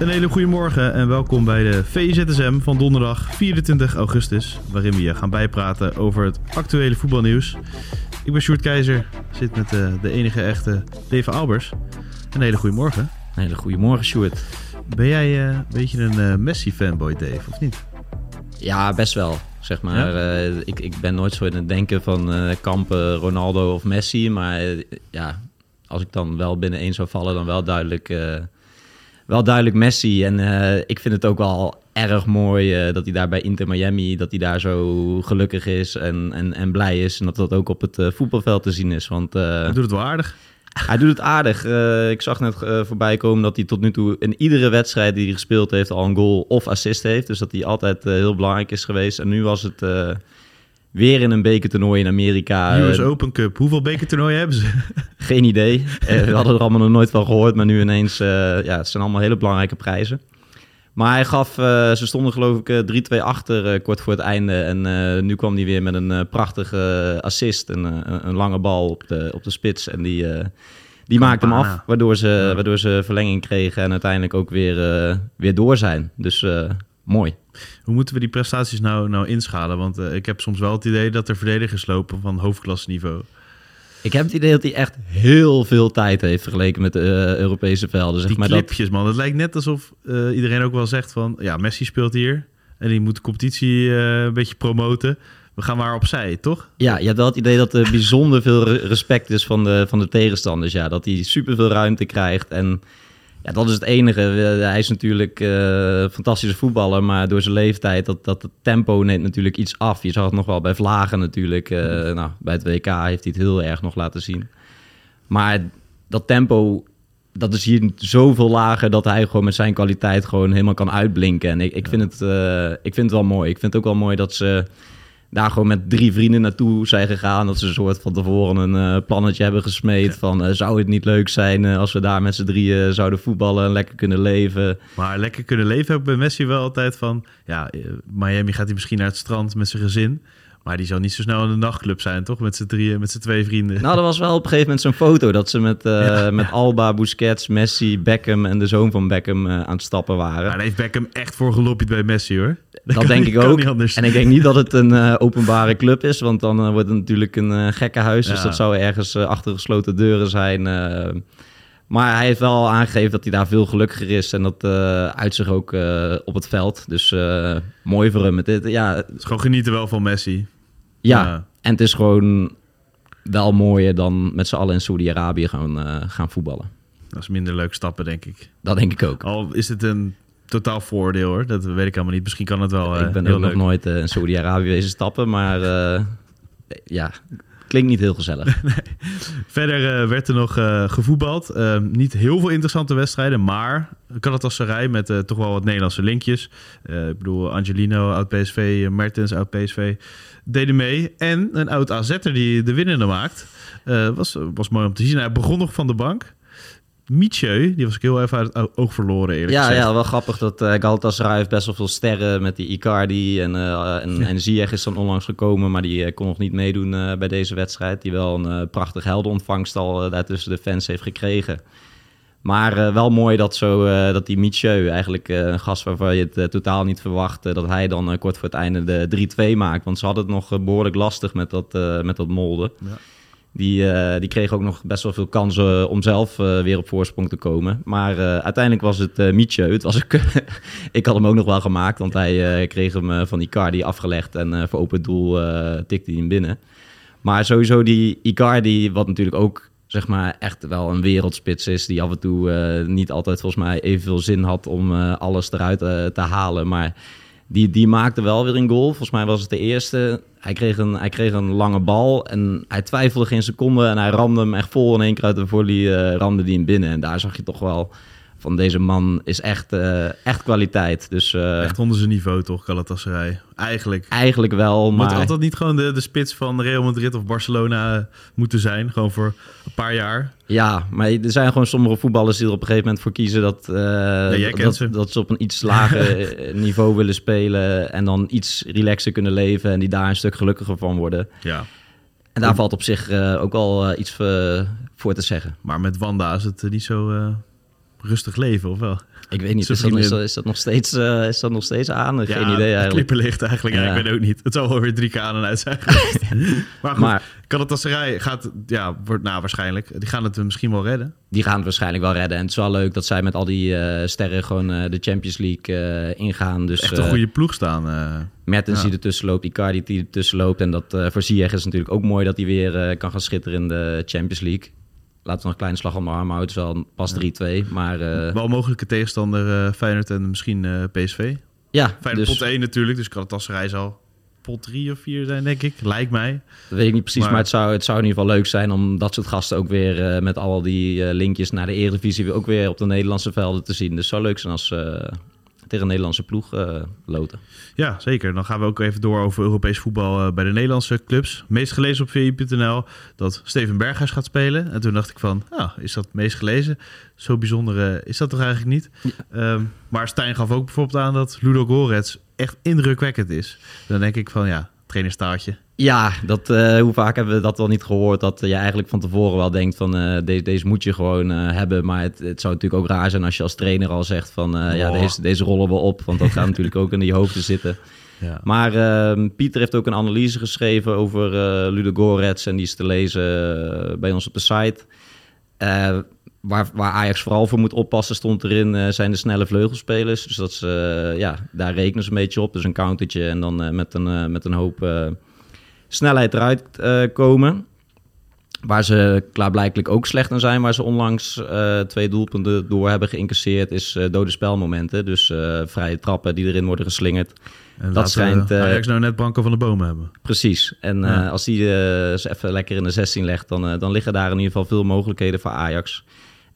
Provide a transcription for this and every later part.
Een hele goede morgen en welkom bij de VZSM van donderdag 24 augustus, waarin we je gaan bijpraten over het actuele voetbalnieuws. Ik ben Sjoerd Keizer, zit met de, de enige echte Dave Albers. Een hele goede morgen. Een hele goede morgen, Sjoerd. Ben jij eh, een beetje een eh, Messi-fanboy, Dave, of niet? Ja, best wel. Zeg maar. Eh, ik, ik ben nooit zo in het denken van eh, kampen Ronaldo of Messi. Maar eh, ja, als ik dan wel binnen één zou vallen, dan wel duidelijk, eh, wel duidelijk Messi. En eh, ik vind het ook wel erg mooi eh, dat hij daar bij Inter Miami, dat hij daar zo gelukkig is en, en, en blij is. En dat dat ook op het eh, voetbalveld te zien is. Want Hij doet het wel aardig. hij doet het aardig. Ik zag net voorbij komen dat hij tot nu toe in iedere wedstrijd die hij gespeeld heeft al een goal of assist heeft. Dus dat hij altijd heel belangrijk is geweest. En nu was het weer in een bekertoernooi in Amerika. US Eh, Open Cup. Hoeveel bekertoernooien hebben ze? geen idee. Eh, we hadden er allemaal nog nooit van gehoord. Maar nu ineens, eh, ja, het zijn allemaal hele belangrijke prijzen. Maar hij gaf, ze stonden geloof ik eh, 3-2 achter kort voor het einde. En nu kwam hij weer met een prachtige assist. Een, eh, een, een lange bal op de, op de spits. En die, die maakte hem af. Waardoor ze, waardoor ze verlenging kregen en uiteindelijk ook weer, weer door zijn. Dus mooi. Hoe moeten we die prestaties nou, nou inschalen? Want eh, ik heb soms wel het idee dat er verdedigers lopen van hoofdklasse niveau. Ik heb het idee dat hij echt heel veel tijd heeft vergeleken met de eh, Europese velden. Zeg Die maar dat, clipjes, man. Het lijkt net alsof eh, iedereen ook wel zegt van... Ja, Messi speelt hier. En die moet de competitie een beetje promoten. We gaan maar opzij, toch? Ja, je hebt wel het idee dat er bijzonder veel re- respect is van de, van de tegenstanders. Ja, dat hij superveel ruimte krijgt. En ja, dat is het enige. Eh, Hij is natuurlijk eh, een fantastische voetballer, maar door zijn leeftijd, dat, dat het tempo neemt natuurlijk iets af. Je zag het nog wel bij Vlagen natuurlijk. Eh, nou, bij het WK heeft hij het heel erg nog laten zien. Maar dat tempo, dat is hier zoveel lager dat hij gewoon met zijn kwaliteit gewoon helemaal kan uitblinken. En ik, ik, vind, het, eh, ik vind het wel mooi. Ik vind het ook wel mooi dat ze daar gewoon met drie vrienden naartoe zijn gegaan. Dat ze een soort van tevoren een eh, plannetje hebben gesmeed van... eh, zou het niet leuk zijn eh, als we daar met z'n drieën zouden voetballen... en lekker kunnen leven. Maar lekker kunnen leven heb ik bij Messi wel altijd van... Ja, Miami gaat hij misschien naar het strand met zijn gezin. Maar die zou niet zo snel in de nachtclub zijn, toch? Met z'n drieën, met z'n twee vrienden. Nou, er was wel op een gegeven moment zo'n foto... dat ze met, eh, met Alba, Busquets, Messi, Beckham en de zoon van Beckham eh, aan het stappen waren. Ja, daar heeft Beckham echt voor gelobbyd bij Messi, hoor. Dat denk niet- ik ook. En ik denk niet dat het een eh, openbare club is, want dan wordt het natuurlijk een eh gekkenhuis. Dus dat zou ergens achter gesloten deuren zijn. Maar hij heeft wel aangegeven dat hij daar veel gelukkiger is en dat eh uit zich ook eh, op het veld. Dus eh, mooi voor hem. Het, het- ja, Het is gewoon genieten wel van Messi. ja, Ja. en het is gewoon wel mooier dan met z'n allen in Saudi-Arabië gaan, gaan voetballen. Dat is minder leuk stappen, denk ik. Dat denk ik ook. Al is het een totaal voordeel, hoor. Dat weet ik allemaal niet. Misschien kan het wel ik ben ook leuk. nog nooit in Saudi-Arabië wezen stappen, maar ja, klinkt niet heel gezellig. Verder eh, werd er nog eh, gevoetbald. Eh, niet heel veel interessante wedstrijden, maar Galatasaray met eh, toch wel wat Nederlandse linkjes. Ik bedoel, Angelino, oud-PSV, Mertens, oud-PSV, deden mee. En een oud AZ'er die de winnende maakt. Was, was mooi om te zien. Hij begon nog van de bank. Mietje, die was ik heel even uit het oog verloren eerlijk Ja, gezegd. ja, wel grappig dat eh Galatasaray heeft best wel veel sterren met die Icardi en, eh en, en Ziyech is dan onlangs gekomen, maar die eh, kon nog niet meedoen bij deze wedstrijd. Die wel een prachtig heldenontvangst al uh, daar tussen de fans heeft gekregen. Maar uh, wel mooi dat, zo, uh, dat die Michieu, eigenlijk uh, een gast waarvan je het uh, totaal niet verwacht, dat hij dan kort voor het einde de 3-2 maakt. Want ze hadden het nog behoorlijk lastig met dat, uh, met dat molden. Ja. Die, uh, die kreeg ook nog best wel veel kansen om zelf uh, weer op voorsprong te komen. Maar uiteindelijk was het uh, Mietje. Het was ik, had hem ook nog wel gemaakt, want hij kreeg hem van Icardi afgelegd en voor open doel tikte hij hem binnen. Maar sowieso die Icardi, wat natuurlijk ook zeg maar echt wel een wereldspits is, die af en toe niet altijd volgens mij evenveel zin had om alles eruit te halen. Maar die, die maakte wel weer een goal. Volgens mij was het de eerste. Hij kreeg, een, hij kreeg een lange bal en hij twijfelde geen seconde en hij ramde hem echt vol in één keer uit de volley, uh, ramde die hem binnen. En daar zag je toch wel van deze man is echt, eh, echt kwaliteit. Dus eh, Echt onder zijn niveau toch, Galatasaray. Eigenlijk. eigenlijk wel, Moet maar... altijd niet gewoon de, de spits van Real Madrid of Barcelona eh, moeten zijn. Gewoon voor een paar jaar. Ja, maar er zijn gewoon sommige voetballers die er op een gegeven moment voor kiezen dat, dat, ze. dat ze op een iets lager niveau willen spelen en dan iets relaxer kunnen leven en die daar een stuk gelukkiger van worden. Ja. En daar valt op zich ook wel eh, iets voor te zeggen. Maar met Wanda is het niet zo rustig leven, of wel? Ik weet niet, is dat, is, dat, is dat nog steeds, eh, is dat nog steeds aan? Geen ja, idee eigenlijk. klippenlicht eigenlijk. Ja. Ja. ik weet ook niet. Het zal wel weer drie keer aan en uit zijn maar goed, Maar Galatasaray gaat, ja, wordt, nou waarschijnlijk, die gaan het misschien wel redden. die gaan het waarschijnlijk wel redden. En het is wel leuk dat zij met al die eh, sterren gewoon eh, de Champions League ingaan. Dus Echt een goede ploeg staan. Mertens Ja. die ertussen loopt, Icardi die ertussen loopt. En dat voor Ziyech is natuurlijk ook mooi dat hij weer kan gaan schitteren in de Champions League. Laten we nog een kleine slag om de arm houden. Het is wel pas 3-2, maar eh, wel mogelijke tegenstander eh, Feyenoord en misschien eh, PSV. ja, Feyenoord dus pot 1 natuurlijk, dus Galatasaray zal pot 3 of 4 zijn, denk ik. Lijkt mij. dat weet ik niet precies. Maar- Maar, het, zou, het zou in ieder geval leuk zijn om dat soort gasten ook weer eh, met al die eh, linkjes naar de Eredivisie weer ook weer op de Nederlandse velden te zien. Dus het zou leuk zijn als tegen een Nederlandse ploeg eh, loten. Ja, zeker. Dan gaan we ook even door over Europees voetbal eh, bij de Nederlandse clubs. Meest gelezen op VI.nl dat Steven Berghuis gaat spelen. En toen dacht ik van, ah, is dat meest gelezen? Zo bijzonder eh, is dat toch eigenlijk niet? Ehm, maar Stijn gaf ook bijvoorbeeld aan dat Ludo Gorets echt indrukwekkend is. Dan denk ik van, ja, trainerstaartje. Ja, dat, eh, hoe vaak hebben we dat wel niet gehoord? Dat je eigenlijk van tevoren wel denkt van eh, deze, deze moet je gewoon eh, hebben. Maar het, het zou natuurlijk ook raar zijn als je als trainer al zegt van ja, deze, deze rollen we op. Want dat gaat natuurlijk ook in je hoofden zitten. Ja. Maar eh, Pieter heeft ook een analyse geschreven over Ludo Gorets. En die is te lezen bij ons op de site. Waar, waar Ajax vooral voor moet oppassen, stond erin, eh, zijn de snelle vleugelspelers. Dus dat ze, eh, ja, daar rekenen ze een beetje op. Dus een countertje en dan eh, met, een, met een hoop snelheid eruit komen. Waar ze klaarblijkelijk ook slecht in zijn, waar ze onlangs twee doelpunten door hebben geïncasseerd, is dode spelmomenten. Dus vrije trappen die erin worden geslingerd. En Dat schijnt, Ajax nou net Branko van de Bomen hebben. Precies. En Ja. als die ze even lekker in de 16 legt, dan, dan liggen daar in ieder geval veel mogelijkheden voor Ajax.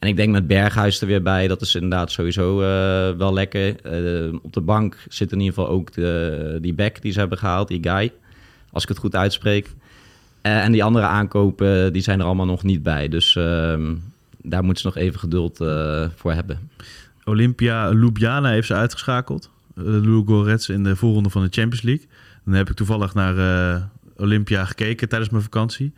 En ik denk met Berghuis er weer bij, dat is inderdaad sowieso eh, wel lekker. Eh, op de bank zit in ieder geval ook de, die back die ze hebben gehaald, die guy. Als ik het goed uitspreek. Eh, en die andere aankopen, die zijn er allemaal nog niet bij. Dus ehm, daar moeten ze nog even geduld voor hebben. Olympia Ljubljana heeft ze uitgeschakeld. Uh, Ludo Gorets in de voorronde van de Champions League. Dan heb ik toevallig naar Olympia gekeken tijdens mijn vakantie.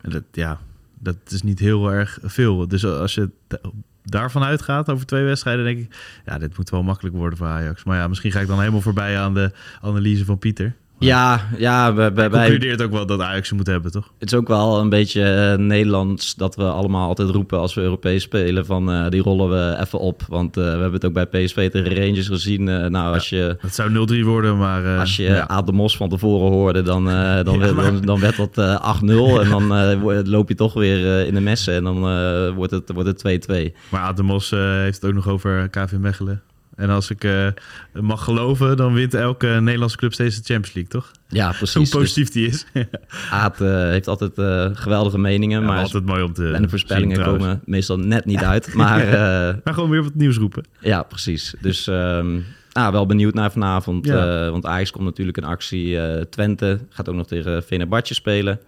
En dat, ja, dat is niet heel erg veel. Dus als je da- daarvan uitgaat over twee wedstrijden, denk ik... ja, dit moet wel makkelijk worden voor Ajax. Maar ja, misschien ga ik dan helemaal voorbij aan de analyse van Pieter. Ja, ja bij, Concludeert ook wel dat Ajax ze moet hebben, toch? Het is ook wel een beetje eh, Nederlands dat we allemaal altijd roepen als we Europees spelen van eh, die rollen we even op. Want eh, we hebben het ook bij PSV tegen Rangers gezien. Nou, als je, Het zou 0-3 worden, maar... als je ja. Aad de Mos van tevoren hoorde, dan, dan, Ja, werd, maar- dan, dan werd dat eh, 8-0. En dan loop je toch weer in de messen en dan wordt het, wordt het 2-2. Maar Ademos eh heeft het ook nog over KV Mechelen. En als ik eh, mag geloven, dan wint elke Nederlandse club steeds de Champions League, toch? Ja, Hoe precies. Dus positief die is. Aad eh, heeft altijd eh, geweldige meningen, Ja, maar altijd mooi om te en de voorspellingen zien, komen meestal net niet uit. Maar Maar gewoon weer wat nieuws roepen. Ja, precies. Dus ehm, ah, wel benieuwd naar vanavond. Ja. want Ajax komt natuurlijk in actie. Twente gaat ook nog tegen Venerbatje spelen.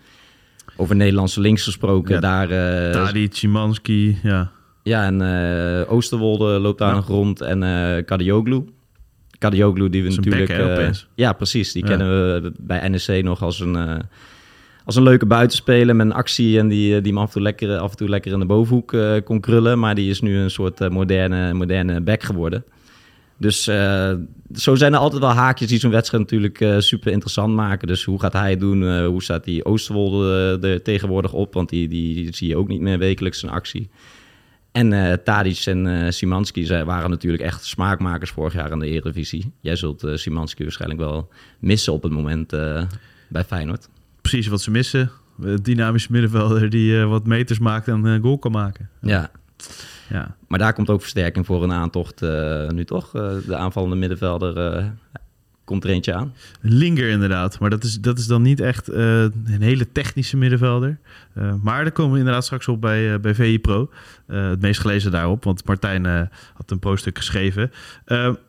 Over Nederlandse links gesproken. Ja, daar, Tadic, Szymanski, ja. Ja, en eh, Oosterwolde loopt daar Ja. nog rond. En eh Kadioglu. Kadioglu die we natuurlijk... eh, opeens. ja, precies. Die Ja. kennen we bij NEC nog als een... als een leuke buitenspeler met een actie en die, die hem af en toe lekker, af en toe lekker in de bovenhoek kon krullen. Maar die is nu een soort moderne, moderne back geworden. Dus zo zijn er altijd wel haakjes die zo'n wedstrijd natuurlijk super interessant maken. Dus hoe gaat hij het doen? Hoe staat die Oosterwolde er tegenwoordig op? Want die, die zie je ook niet meer wekelijks in actie. En eh Tadic en eh Simanski waren natuurlijk echt smaakmakers vorig jaar in de Eredivisie. Jij zult eh Simanski waarschijnlijk wel missen op het moment bij Feyenoord. Precies wat ze missen. Een dynamische middenvelder die wat meters maakt en een goal kan maken. Ja, Ja. maar daar komt ook versterking voor een aantocht nu toch? De aanvallende middenvelder. Eh, komt er eentje aan. Linger inderdaad, maar dat is, dat is dan niet echt uh, een hele technische middenvelder. Uh, maar daar komen we inderdaad straks op bij, uh, bij VI Pro. het meest gelezen daarop, want Martijn had een pro-stuk geschreven.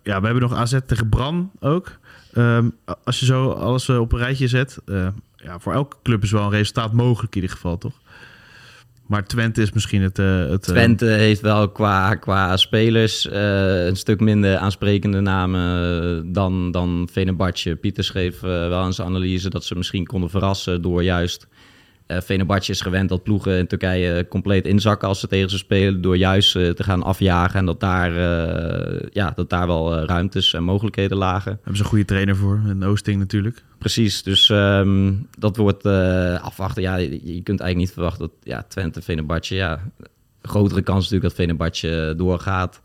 ja, we hebben nog AZ tegen Bran ook. Um, als je zo alles op een rijtje zet, ja, voor elke club is wel een resultaat mogelijk in ieder geval, toch? Maar Twente is misschien het... Uh, het Twente heeft wel qua, qua spelers uh, een stuk minder aansprekende namen dan, dan Venebatje. Pieter schreef wel zijn analyse dat ze misschien konden verrassen door juist uh, is gewend dat ploegen in Turkije compleet inzakken als ze tegen ze spelen. Door juist uh, te gaan afjagen. En dat daar, uh, ja, dat daar wel ruimtes en mogelijkheden lagen. Hebben ze een goede trainer voor. En Oosting natuurlijk. Precies. Dus um, dat wordt afwachten. Ja, je, je, kunt eigenlijk niet verwachten dat ja, Twente, Fenerbahce... Ja, grotere kans natuurlijk dat Fenerbahce doorgaat.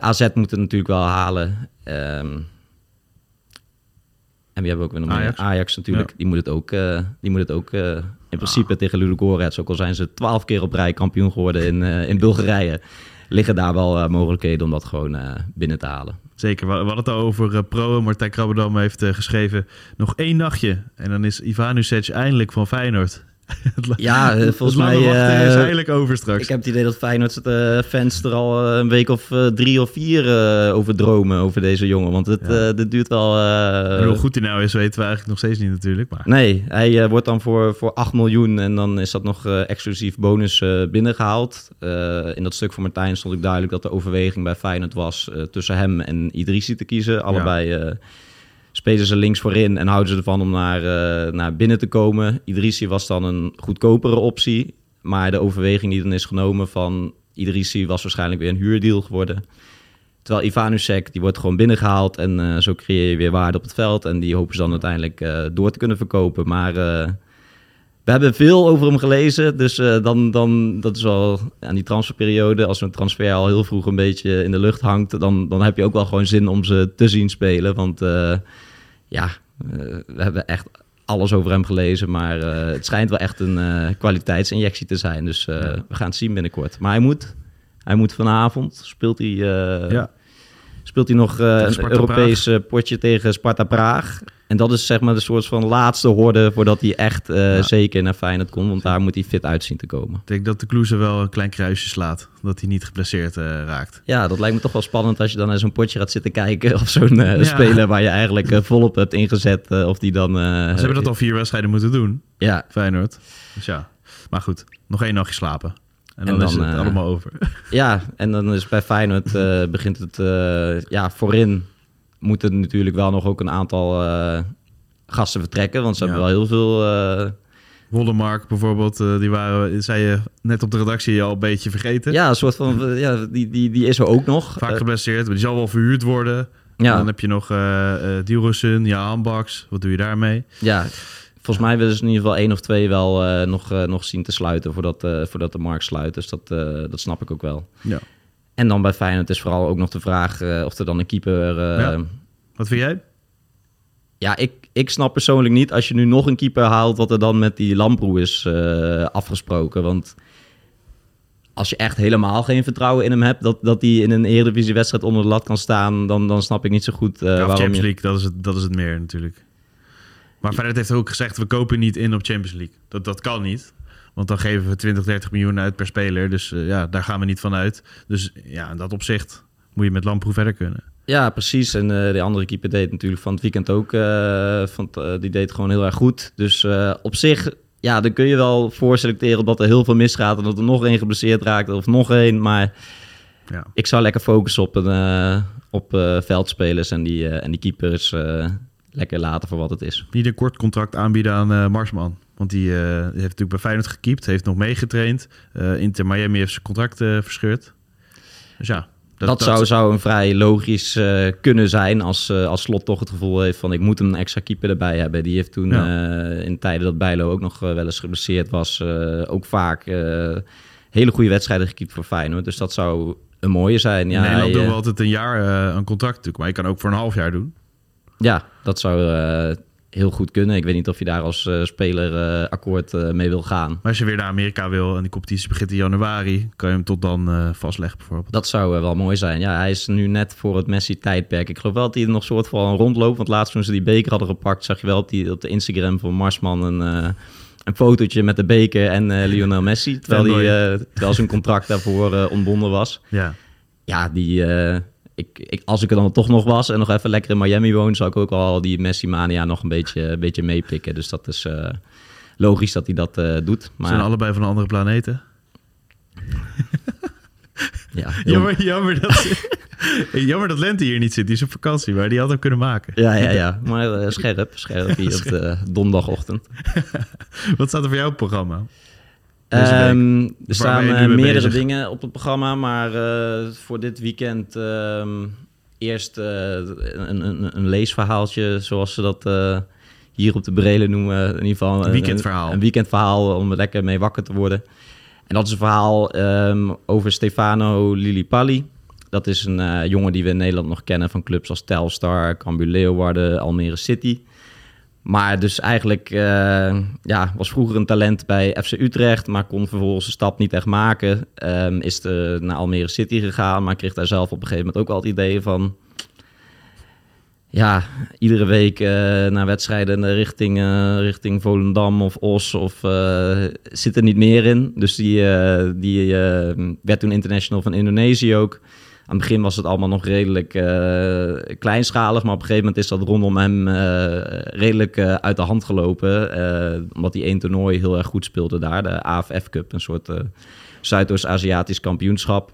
AZ moet het natuurlijk wel halen. Um, en we hebben ook weer nog Ajax, Ajax natuurlijk. Die moet het ook, uh, die moet het ook uh, in principe ah. tegen Ludogorets. Ook al zijn ze twaalf keer op rij kampioen geworden in, uh, in Bulgarije. Liggen daar wel mogelijkheden om dat gewoon binnen te halen. Zeker. We hadden het al over pro. Martijn Krabbedam heeft geschreven... nog één nachtje en dan is Ivanusic eindelijk van Feyenoord. ja, uh, volgens mij uh, is eigenlijk over straks. Ik heb het idee dat Feyenoord uh, fans er al een week of drie of vier over dromen over deze jongen. Want het ja. dit duurt wel... hoe goed hij nou is, weten we eigenlijk nog steeds niet natuurlijk. Maar... Nee, hij wordt dan voor, voor 8 miljoen en dan is dat nog exclusief bonus binnengehaald. in dat stuk van Martijn stond ik duidelijk dat de overweging bij Feyenoord was tussen hem en Idrissi te kiezen. Allebei... Ja spelen ze links voorin en houden ze ervan om naar, uh, naar binnen te komen. Idrissi was dan een goedkopere optie. Maar de overweging die dan is genomen van Idrissi was waarschijnlijk weer een huurdeal geworden. Terwijl Ivanusek, die wordt gewoon binnengehaald en uh, zo creëer je weer waarde op het veld. En die hopen ze dan uiteindelijk uh, door te kunnen verkopen. Maar we hebben veel over hem gelezen, dus dan, dan, dat is wel aan die transferperiode. Als een transfer al heel vroeg een beetje in de lucht hangt, dan, dan heb je ook wel gewoon zin om ze te zien spelen. Want ja, eh, we hebben echt alles over hem gelezen. Maar uh, het schijnt wel echt een uh, kwaliteitsinjectie te zijn. Dus ja. we gaan het zien binnenkort. Maar hij moet, hij moet vanavond, speelt hij, ja. speelt hij nog een Europees potje tegen Sparta Praag. En dat is zeg maar de soort van laatste horde voordat hij echt uh, ja. zeker naar Feyenoord komt. Want daar moet hij fit uitzien te komen. Ik denk dat de Kloeze wel een klein kruisje slaat. Dat hij niet geblesseerd uh, raakt. Ja, dat lijkt me toch wel spannend als je dan naar zo'n potje gaat zitten kijken. Of zo'n uh, ja. speler waar je eigenlijk volop hebt ingezet. of die dan... Ze hebben dat al vier wedstrijden moeten doen. Ja. Feyenoord. Dus ja. Maar goed, nog één nachtje slapen. En dan, en dan is het allemaal over. Ja, en dan is bij Feyenoord begint het ja, voorin moeten natuurlijk wel nog ook een aantal uh, gasten vertrekken. Want ze ja. hebben wel heel veel... Uh... Wollemark bijvoorbeeld, uh, die waren, zei je net op de redactie al een beetje vergeten. Ja, een soort van, ja, die, die, die is er ook nog. Vaak geblesseerd, maar die zal wel verhuurd worden. Ja. dan heb je nog uh, Dielrussen, ja, Handbaks. Wat doe je daarmee? Ja, volgens mij willen ze in ieder geval één of twee wel uh, nog, uh, nog zien te sluiten voordat, uh, voordat de markt sluit. Dus dat, dat snap ik ook wel. Ja. En dan bij Feyenoord is vooral ook nog de vraag uh, of er dan een keeper... Ja. Wat vind jij? Ja, ik, ik snap persoonlijk niet als je nu nog een keeper haalt... wat er dan met die Lamproe is uh, afgesproken. Want als je echt helemaal geen vertrouwen in hem hebt... dat, dat hij in een Eredivisie-wedstrijd onder de lat kan staan... dan, dan snap ik niet zo goed ja, waarom Champions League, dat is, het, dat is het meer natuurlijk. Maar Feyenoord heeft ook gezegd... we kopen niet in op Champions League. Dat, dat kan niet. Want dan geven we 20, 30 miljoen uit per speler. Dus uh, ja, daar gaan we niet van uit. Dus ja, in dat opzicht moet je met Lamproe verder kunnen. Ja, precies. En uh, de andere keeper deed natuurlijk van het weekend ook. Uh, van, die deed gewoon heel erg goed. Dus op zich, ja, dan kun je wel voorselecteren dat er heel veel misgaat. En dat er nog één geblesseerd raakt of nog één. Maar ja. ik zou lekker focussen op, een, op veldspelers en die, en die keepers lekker laten voor wat het is. Niet een kort contract aanbieden aan Marsman. Want die, uh, heeft natuurlijk bij Feyenoord gekiept, heeft nog meegetraind. Uh, Inter Miami heeft zijn contract uh, verscheurd. Dus ja. Dat, dat, zou, zou een vrij logisch kunnen zijn als, als Slot toch het gevoel heeft van ik moet een extra keeper erbij hebben. Die heeft toen ja. in tijden dat Bijlo ook nog wel eens geblesseerd was, ook vaak hele goede wedstrijden gekiept voor Feyenoord. Dus dat zou een mooie zijn. Ja, in Nederland doen we altijd een jaar een contract natuurlijk, maar je kan ook voor een half jaar doen. Ja, dat zou heel goed kunnen. Ik weet niet of je daar als eh, speler eh, akkoord eh, mee wil gaan. Maar als je weer naar Amerika wil en die competitie begint in januari, kan je hem tot dan vastleggen bijvoorbeeld. Dat zou wel mooi zijn. Ja, hij is nu net voor het Messi-tijdperk. Ik geloof wel dat hij er nog soort van rondloopt. Want laatst toen ze die beker hadden gepakt, zag je wel op, die, op de Instagram van Marsman een, een fotootje met de beker en Lionel Messi. Terwijl, die, eh, terwijl zijn contract daarvoor ontbonden was. Ja. Ja, die, ik, ik, als ik er dan toch nog was en nog even lekker in Miami woon, zou ik ook wel die Messi-mania nog een beetje, een beetje meepikken. Dus dat is eh, logisch dat hij dat eh, doet. Ze Maar zijn allebei van een andere planeten. ja, Jammer, jammer, dat, jammer dat Lente hier niet zit. Die is op vakantie, maar die had hem kunnen maken. ja, ja, ja. Maar eh, scherp, scherp hier op de donderdagochtend. Wat staat er voor jou op het programma? Ehm, er staan eh, mee meerdere bezig? dingen op het programma, maar eh, voor dit weekend ehm, eerst eh, een, een, een leesverhaaltje, zoals ze dat hier op de Brelen noemen. In ieder geval Een weekendverhaal. Een, een weekendverhaal om er lekker mee wakker te worden. En dat is een verhaal ehm, over Stefano Lillipalli. Dat is een jongen die we in Nederland nog kennen van clubs als Telstar, Cambuur Leeuwarden, Almere City. Maar dus eigenlijk eh, ja, was vroeger een talent bij FC Utrecht, maar kon vervolgens de stap niet echt maken. Ehm, is de, naar Almere City gegaan, maar kreeg daar zelf op een gegeven moment ook al het idee van... Ja, iedere week eh, naar wedstrijden richting, eh, richting Volendam of Os of zit er niet meer in. Dus die, die werd toen international van Indonesië ook. Aan het begin was het allemaal nog redelijk eh, kleinschalig, maar op een gegeven moment is dat rondom hem eh, redelijk eh, uit de hand gelopen. omdat hij één toernooi heel erg goed speelde daar, de AFF Cup, een soort Zuidoost-Aziatisch kampioenschap.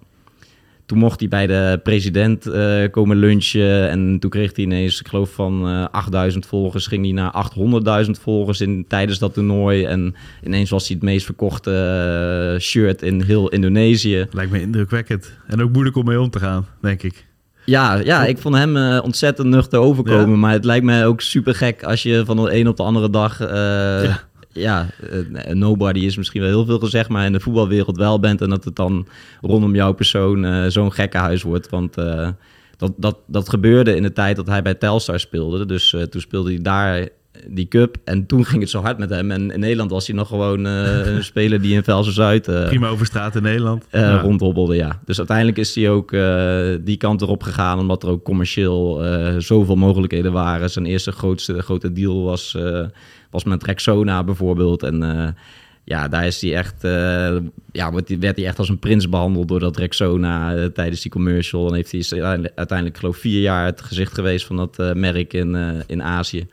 Toen mocht hij bij de president eh, komen lunchen en toen kreeg hij ineens, ik geloof van eh 8000 volgers, ging hij naar 800.000 volgers in, tijdens dat toernooi. En ineens was hij het meest verkochte eh, shirt in heel Indonesië. Lijkt me indrukwekkend. En ook moeilijk om mee om te gaan, denk ik. Ja, ja, ik vond hem eh, ontzettend nuchter overkomen. Ja. Maar het lijkt mij ook super gek als je van de een op de andere dag. eh, ja, Ja. eh, nobody is misschien wel heel veel gezegd, maar in de voetbalwereld wel bent. En dat het dan rondom jouw persoon eh, zo'n gekkenhuis wordt. Want eh, dat, dat, dat gebeurde in de tijd dat hij bij Telstar speelde. Dus eh, toen speelde hij daar die cup. En toen ging het zo hard met hem. En in Nederland was hij nog gewoon eh, een speler die in Velsen Zuid. eh, Prima over straat in Nederland. eh Ja. rondhobbelde, ja. Dus uiteindelijk is hij ook eh, die kant erop gegaan, omdat er ook commercieel eh, zoveel mogelijkheden waren. Zijn eerste grootste, grote deal was, eh, was met Rexona bijvoorbeeld. En eh, ja, daar is hij echt, eh, ja, werd hij echt als een prins behandeld door dat Rexona eh, tijdens die commercial. En heeft hij uiteindelijk, geloof ik, vier jaar het gezicht geweest van dat merk in, in Azië.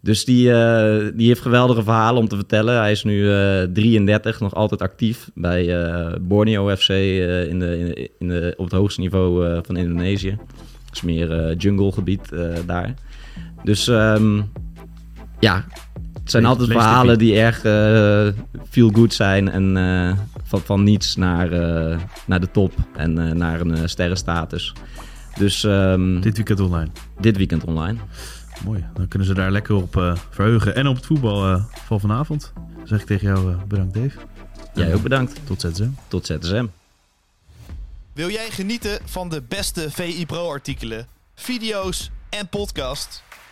Dus die, die heeft geweldige verhalen om te vertellen. Hij is nu eh 33, nog altijd actief bij Borneo FC in de, in de, in de, op het hoogste niveau van Indonesië. Dat is meer junglegebied daar. Dus ehm, ja, het zijn Lees- altijd lees verhalen die erg eh feel good zijn. En eh, van, van niets naar, eh, naar de top en eh, naar een eh, sterrenstatus. Dus ehm, dit, Dit weekend online. weekend online. Mooi. Dan kunnen ze daar lekker op eh, verheugen. En op het voetbal eh, van vanavond. Dan zeg ik tegen jou bedankt Dave. Jij ook bedankt. Tot ZZM. Tot ZSM. Wil jij genieten van de beste VI Pro artikelen, video's en podcast?